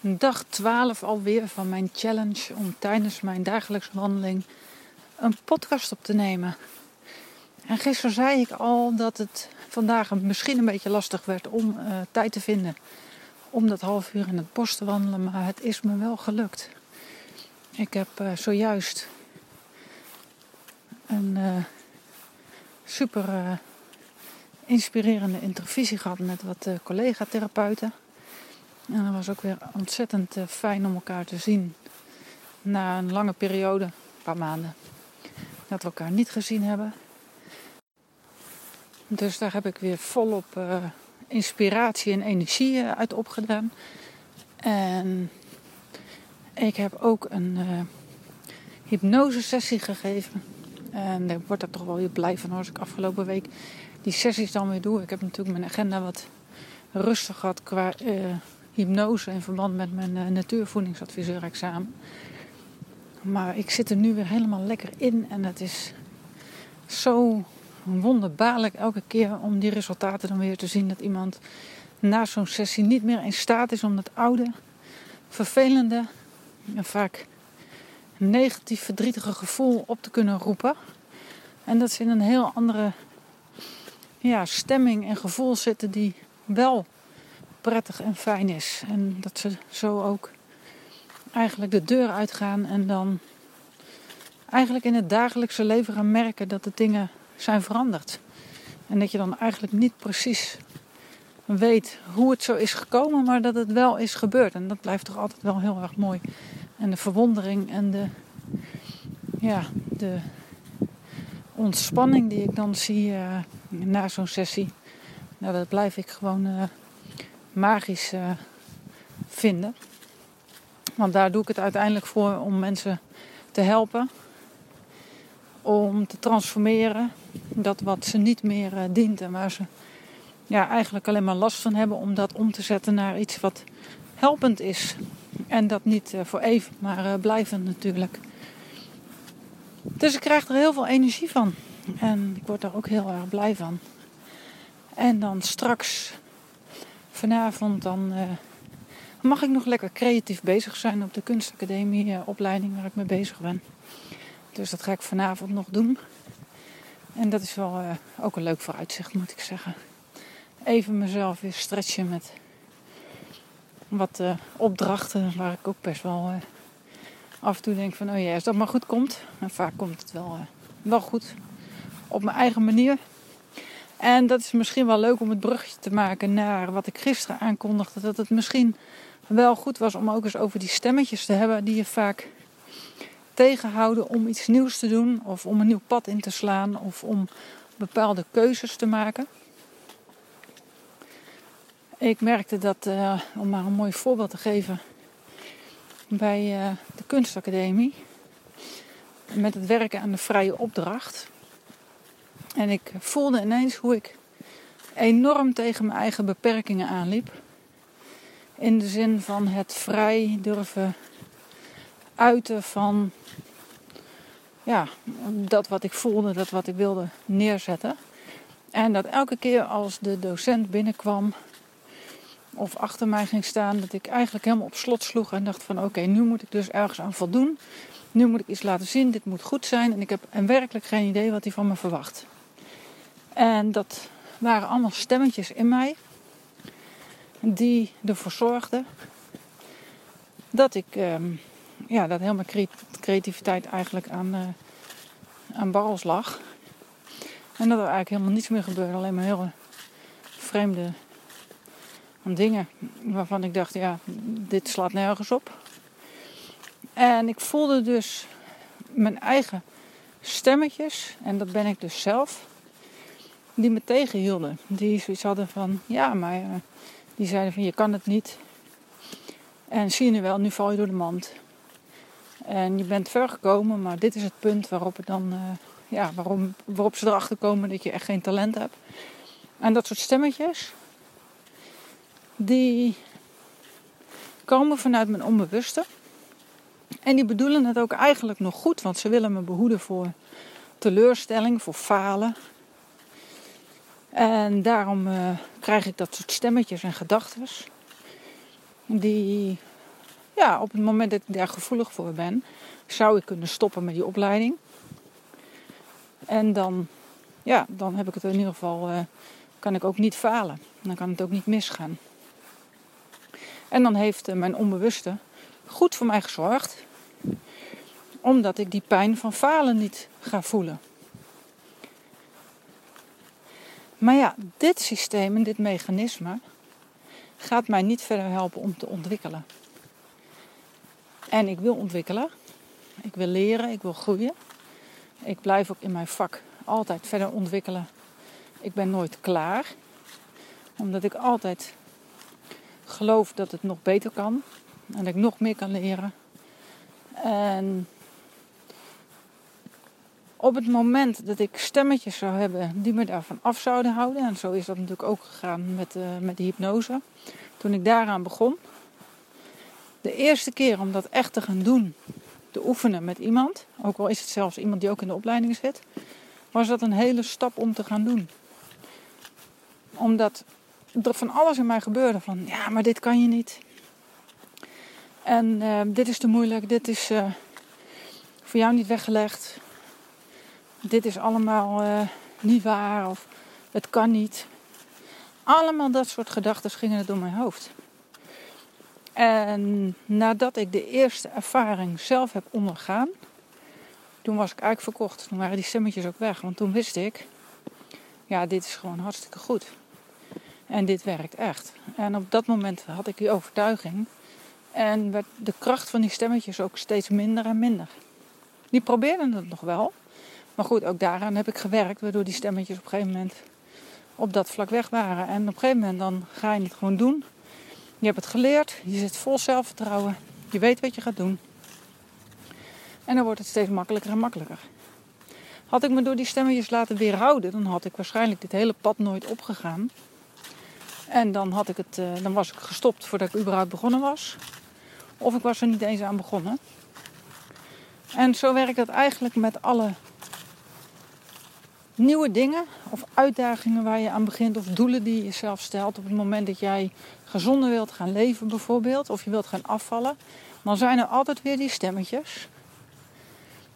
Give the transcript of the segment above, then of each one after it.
dag 12 alweer van mijn challenge om tijdens mijn dagelijkse wandeling een podcast op te nemen. En gisteren zei ik al dat het vandaag misschien een beetje lastig werd om uh, tijd te vinden om dat half uur in het bos te wandelen, maar het is me wel gelukt. Ik heb uh, zojuist een uh, super inspirerende intervisie gehad met wat collega-therapeuten. En het was ook weer ontzettend eh, fijn om elkaar te zien. Na een lange periode, een paar maanden, dat we elkaar niet gezien hebben. Dus daar heb ik weer volop uh, inspiratie en energie uh, uit opgedaan. En ik heb ook een uh, hypnosesessie gegeven. En daar word ik toch wel weer blij van als ik afgelopen week die sessies dan weer doe. Ik heb natuurlijk mijn agenda wat rustig gehad qua hypnose in verband met mijn uh, natuurvoedingsadviseur-examen. Maar ik zit er nu weer helemaal lekker in en het is zo wonderbaarlijk elke keer om die resultaten dan weer te zien. Dat iemand na zo'n sessie niet meer in staat is om dat oude, vervelende en vaak negatief verdrietige gevoel op te kunnen roepen. En dat ze in een heel andere ja, stemming en gevoel zitten die wel prettig en fijn is. En dat ze zo ook eigenlijk de deur uitgaan en dan eigenlijk in het dagelijkse leven gaan merken dat de dingen zijn veranderd. En dat je dan eigenlijk niet precies weet hoe het zo is gekomen, maar dat het wel is gebeurd. En dat blijft toch altijd wel heel erg mooi. En de verwondering en de, ja, de ontspanning die ik dan zie uh, na zo'n sessie. Nou, dat blijf ik gewoon uh, magisch uh, vinden. Want daar doe ik het uiteindelijk voor om mensen te helpen. Om te transformeren. Dat wat ze niet meer uh, dient en waar ze ja, eigenlijk alleen maar last van hebben. Om dat om te zetten naar iets wat helpend is. En dat niet uh, voor even, maar blijvend natuurlijk. Dus ik krijg er heel veel energie van. En ik word daar ook heel erg blij van. En dan straks vanavond dan uh, mag ik nog lekker creatief bezig zijn op de kunstacademie uh, opleiding waar ik mee bezig ben. Dus dat ga ik vanavond nog doen. En dat is wel uh, ook een leuk vooruitzicht moet ik zeggen. Even mezelf weer stretchen met wat opdrachten waar ik ook best wel af en toe denk van oh ja, als dat maar goed komt. En vaak komt het wel, wel goed op mijn eigen manier. En dat is misschien wel leuk om het bruggetje te maken naar wat ik gisteren aankondigde. Dat het misschien wel goed was om ook eens over die stemmetjes te hebben die je vaak tegenhouden om iets nieuws te doen. Of om een nieuw pad in te slaan. Of om bepaalde keuzes te maken. Ik merkte dat, uh, om maar een mooi voorbeeld te geven, bij uh, de kunstacademie. Met het werken aan de vrije opdracht. En ik voelde ineens hoe ik enorm tegen mijn eigen beperkingen aanliep. In de zin van het vrij durven uiten van ja, dat wat ik voelde, dat wat ik wilde neerzetten. En dat elke keer als de docent binnenkwam of achter mij ging staan, dat ik eigenlijk helemaal op slot sloeg en dacht van oké, nu moet ik dus ergens aan voldoen. Nu moet ik iets laten zien, dit moet goed zijn en ik heb en werkelijk geen idee wat hij van me verwacht. En dat waren allemaal stemmetjes in mij die ervoor zorgden dat ik ehm, ja, dat heel mijn creativiteit eigenlijk aan, uh, aan barrels lag. En dat er eigenlijk helemaal niets meer gebeurde, alleen maar hele vreemde dingen waarvan ik dacht, ja, dit slaat nergens op. En ik voelde dus mijn eigen stemmetjes, en dat ben ik dus zelf, die me tegenhielden. Die zoiets hadden van, ja, maar uh, die zeiden van, je kan het niet. En zie je nu wel, nu val je door de mand. En je bent ver gekomen, maar dit is het punt waarop, het dan, uh, ja, waarom, waarop ze erachter komen dat je echt geen talent hebt. En dat soort stemmetjes, die komen vanuit mijn onbewuste. En die bedoelen het ook eigenlijk nog goed, want ze willen me behoeden voor teleurstelling, voor falen, en daarom uh, krijg ik dat soort stemmetjes en gedachten. Die ja, op het moment dat ik daar gevoelig voor ben, zou ik kunnen stoppen met die opleiding. En dan, ja, dan heb ik het in ieder geval, uh, kan ik ook niet falen. Dan kan het ook niet misgaan. En dan heeft uh, mijn onbewuste goed voor mij gezorgd, omdat ik die pijn van falen niet ga voelen. Maar ja, dit systeem en dit mechanisme gaat mij niet verder helpen om te ontwikkelen. En ik wil ontwikkelen. Ik wil leren, ik wil groeien. Ik blijf ook in mijn vak altijd verder ontwikkelen. Ik ben nooit klaar. Omdat ik altijd geloof dat het nog beter kan. En dat ik nog meer kan leren. En op het moment dat ik stemmetjes zou hebben die me daarvan af zouden houden, en zo is dat natuurlijk ook gegaan met, uh, met de hypnose, toen ik daaraan begon, de eerste keer om dat echt te gaan doen, te oefenen met iemand, ook al is het zelfs iemand die ook in de opleiding zit, was dat een hele stap om te gaan doen. Omdat er van alles in mij gebeurde van, ja, maar dit kan je niet. En uh, dit is te moeilijk, dit is uh, voor jou niet weggelegd dit is allemaal uh, niet waar of het kan niet. Allemaal dat soort gedachten gingen er door mijn hoofd. En nadat ik de eerste ervaring zelf heb ondergaan, toen was ik eigenlijk verkocht. Toen waren die stemmetjes ook weg. Want toen wist ik, ja, dit is gewoon hartstikke goed. En dit werkt echt. En op dat moment had ik die overtuiging. En werd de kracht van die stemmetjes ook steeds minder en minder. Die probeerden het nog wel. Maar goed, ook daaraan heb ik gewerkt, waardoor die stemmetjes op een gegeven moment op dat vlak weg waren. En op een gegeven moment dan ga je het gewoon doen. Je hebt het geleerd, je zit vol zelfvertrouwen, je weet wat je gaat doen. En dan wordt het steeds makkelijker en makkelijker. Had ik me door die stemmetjes laten weerhouden, dan had ik waarschijnlijk dit hele pad nooit opgegaan. En dan, had ik het, eh, dan was ik gestopt voordat ik überhaupt begonnen was. Of ik was er niet eens aan begonnen. En zo werkt dat eigenlijk met alle nieuwe dingen of uitdagingen waar je aan begint of doelen die je jezelf stelt op het moment dat jij gezonder wilt gaan leven bijvoorbeeld of je wilt gaan afvallen, dan zijn er altijd weer die stemmetjes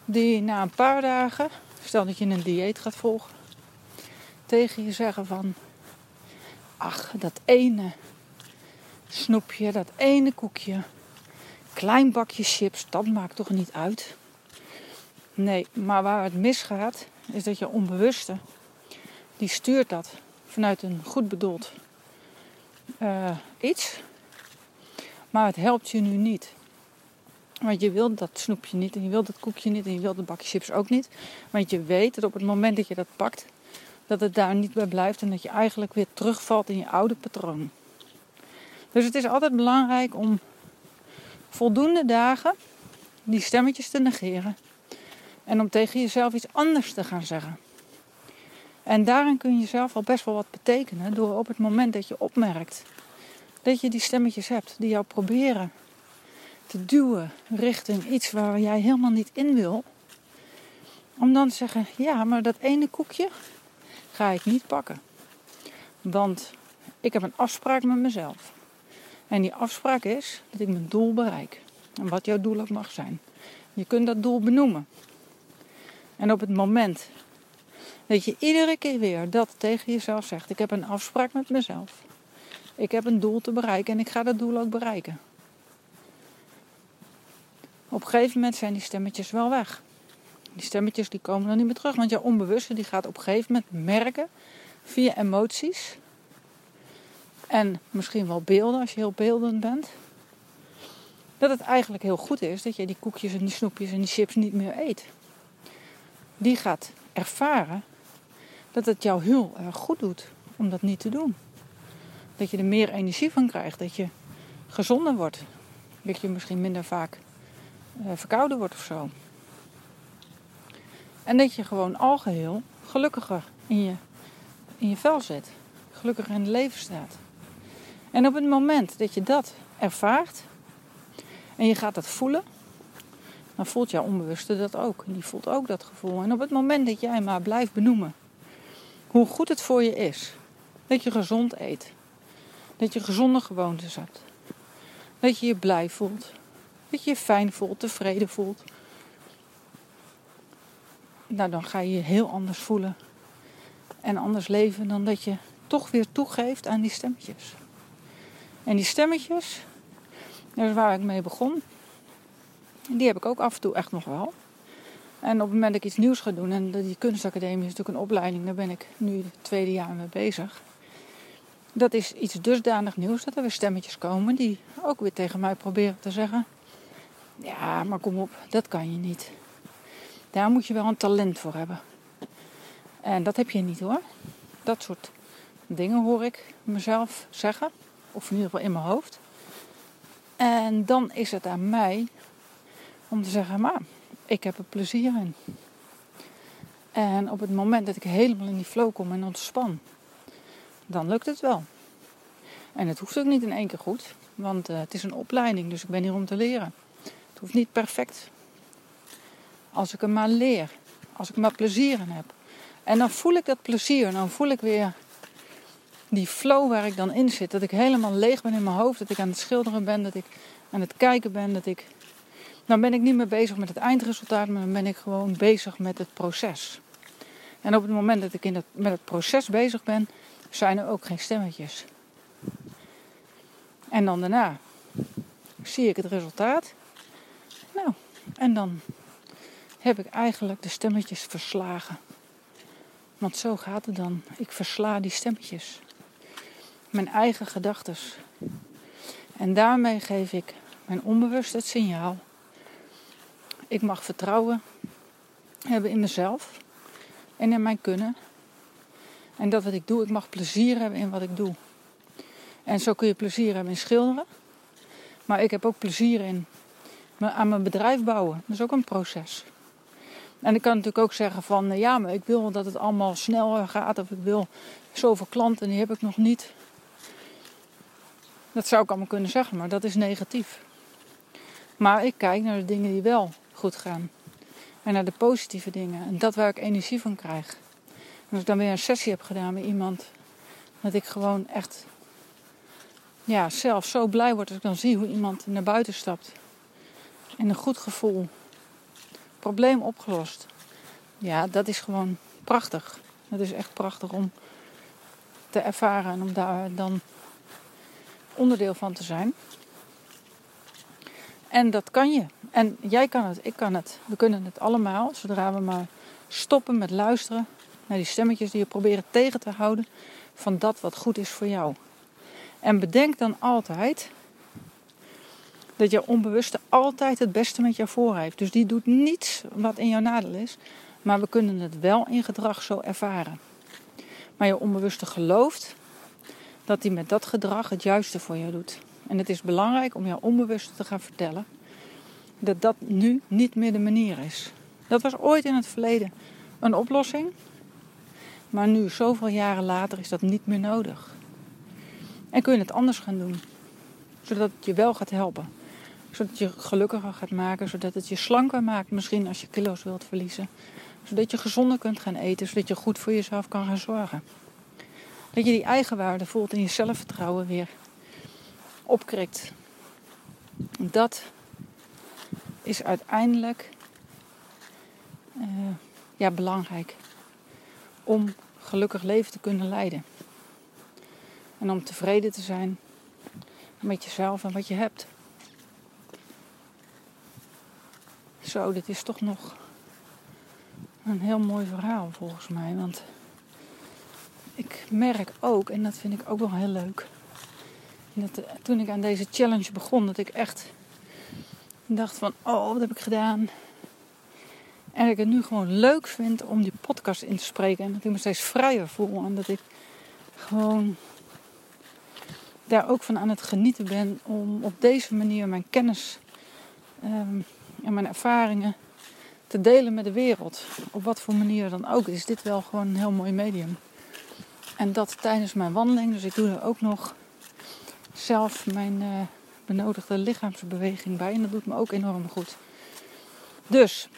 die na een paar dagen, stel dat je een dieet gaat volgen, tegen je zeggen van ach, dat ene snoepje, dat ene koekje, klein bakje chips, dat maakt toch niet uit. Nee, maar waar het misgaat, is dat je onbewuste, die stuurt dat vanuit een goed bedoeld uh, iets. Maar het helpt je nu niet. Want je wilt dat snoepje niet en je wilt dat koekje niet en je wilt de bakje chips ook niet. Want je weet dat op het moment dat je dat pakt, dat het daar niet bij blijft en dat je eigenlijk weer terugvalt in je oude patroon. Dus het is altijd belangrijk om voldoende dagen die stemmetjes te negeren en om tegen jezelf iets anders te gaan zeggen. En daarin kun je zelf al best wel wat betekenen door op het moment dat je opmerkt dat je die stemmetjes hebt die jou proberen te duwen richting iets waar jij helemaal niet in wil. Om dan te zeggen, ja, maar dat ene koekje ga ik niet pakken. Want ik heb een afspraak met mezelf. En die afspraak is dat ik mijn doel bereik. En wat jouw doel ook mag zijn. Je kunt dat doel benoemen. En op het moment dat je iedere keer weer dat tegen jezelf zegt: Ik heb een afspraak met mezelf. Ik heb een doel te bereiken en ik ga dat doel ook bereiken. Op een gegeven moment zijn die stemmetjes wel weg. Die stemmetjes die komen dan niet meer terug, want jouw onbewuste die gaat op een gegeven moment merken via emoties en misschien wel beelden als je heel beeldend bent, dat het eigenlijk heel goed is dat je die koekjes en die snoepjes en die chips niet meer eet die gaat ervaren dat het jou heel erg goed doet om dat niet te doen. Dat je er meer energie van krijgt, dat je gezonder wordt, dat je misschien minder vaak uh, verkouden wordt of zo. En dat je gewoon algeheel gelukkiger in je, in je vel zit, gelukkiger in het leven staat. En op het moment dat je dat ervaart en je gaat dat voelen, dan voelt jouw onbewuste dat ook. Die voelt ook dat gevoel. En op het moment dat jij maar blijft benoemen hoe goed het voor je is, dat je gezond eet, dat je gezonde gewoontes hebt, dat je je blij voelt, Dat je je fijn voelt, tevreden voelt. Nou, dan ga je je heel anders voelen en anders leven dan dat je toch weer toegeeft aan die stemmetjes. En die stemmetjes, dat is waar ik mee begon. Die heb ik ook af en toe echt nog wel. En op het moment dat ik iets nieuws ga doen, en die kunstacademie is natuurlijk een opleiding, daar ben ik nu het tweede jaar mee bezig. Dat is iets dusdanig nieuws dat er weer stemmetjes komen die ook weer tegen mij proberen te zeggen: Ja, maar kom op, dat kan je niet. Daar moet je wel een talent voor hebben. En dat heb je niet hoor. Dat soort dingen hoor ik mezelf zeggen, of in ieder geval in mijn hoofd. En dan is het aan mij om te zeggen: Maar ik heb er plezier in. En op het moment dat ik helemaal in die flow kom en ontspan, dan lukt het wel. En het hoeft ook niet in één keer goed, want uh, het is een opleiding, dus ik ben hier om te leren. Het hoeft niet perfect. Als ik er maar leer, als ik maar plezier in heb. En dan voel ik dat plezier, dan voel ik weer die flow waar ik dan in zit. Dat ik helemaal leeg ben in mijn hoofd, dat ik aan het schilderen ben, dat ik aan het kijken ben, dat ik dan ben ik niet meer bezig met het eindresultaat, maar dan ben ik gewoon bezig met het proces. En op het moment dat ik in het, met het proces bezig ben, zijn er ook geen stemmetjes. En dan daarna zie ik het resultaat. Nou, en dan heb ik eigenlijk de stemmetjes verslagen. Want zo gaat het dan. Ik versla die stemmetjes. Mijn eigen gedachten. En daarmee geef ik mijn onbewust het signaal ik mag vertrouwen hebben in mezelf en in mijn kunnen. En dat wat ik doe, ik mag plezier hebben in wat ik doe. En zo kun je plezier hebben in schilderen. Maar ik heb ook plezier in aan mijn bedrijf bouwen. Dat is ook een proces. En ik kan natuurlijk ook zeggen van eh, ja, maar ik wil dat het allemaal sneller gaat. Of ik wil zoveel klanten, die heb ik nog niet. Dat zou ik allemaal kunnen zeggen, maar dat is negatief. Maar ik kijk naar de dingen die wel goed. En naar de positieve dingen. En dat waar ik energie van krijg. Als ik dan weer een sessie heb gedaan met iemand. Dat ik gewoon echt ja, zelf zo blij word als ik dan zie hoe iemand naar buiten stapt. En een goed gevoel. Probleem opgelost. Ja, dat is gewoon prachtig. Dat is echt prachtig om te ervaren en om daar dan onderdeel van te zijn. En dat kan je. En jij kan het, ik kan het. We kunnen het allemaal, zodra we maar stoppen met luisteren naar die stemmetjes die je proberen tegen te houden van dat wat goed is voor jou. En bedenk dan altijd dat je onbewuste altijd het beste met jou voor heeft. Dus die doet niets wat in jouw nadeel is, maar we kunnen het wel in gedrag zo ervaren. Maar je onbewuste gelooft dat hij met dat gedrag het juiste voor jou doet. En het is belangrijk om jouw onbewuste te gaan vertellen dat dat nu niet meer de manier is. Dat was ooit in het verleden een oplossing, maar nu, zoveel jaren later, is dat niet meer nodig. En kun je het anders gaan doen, zodat het je wel gaat helpen. Zodat het je gelukkiger gaat maken, zodat het je slanker maakt, misschien als je kilo's wilt verliezen. Zodat je gezonder kunt gaan eten, zodat je goed voor jezelf kan gaan zorgen. Dat je die eigenwaarde voelt en je zelfvertrouwen weer opkrikt. Dat is uiteindelijk uh, ja, belangrijk om gelukkig leven te kunnen leiden. En om tevreden te zijn met jezelf en wat je hebt. Zo, dit is toch nog een heel mooi verhaal volgens mij. Want ik merk ook, en dat vind ik ook wel heel leuk. Dat, eh, toen ik aan deze challenge begon, dat ik echt dacht van, oh, wat heb ik gedaan? En dat ik het nu gewoon leuk vind om die podcast in te spreken. En dat ik me steeds vrijer voel. En dat ik gewoon daar ook van aan het genieten ben om op deze manier mijn kennis ehm, en mijn ervaringen te delen met de wereld. Op wat voor manier dan ook. Is dit wel gewoon een heel mooi medium. En dat tijdens mijn wandeling. Dus ik doe er ook nog zelf mijn uh, benodigde lichaamsbeweging bij. En dat doet me ook enorm goed. Dus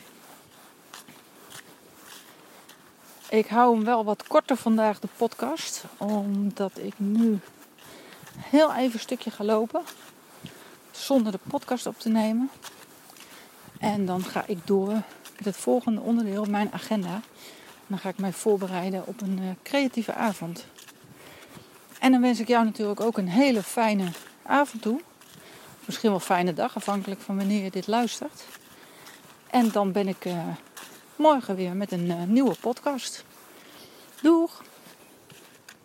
ik hou hem wel wat korter vandaag, de podcast. Omdat ik nu heel even een stukje ga lopen. zonder de podcast op te nemen. En dan ga ik door met het volgende onderdeel, mijn agenda. Dan ga ik mij voorbereiden op een uh, creatieve avond. En dan wens ik jou natuurlijk ook een hele fijne avond toe. Misschien wel fijne dag, afhankelijk van wanneer je dit luistert. En dan ben ik uh, morgen weer met een uh, nieuwe podcast. Doeg!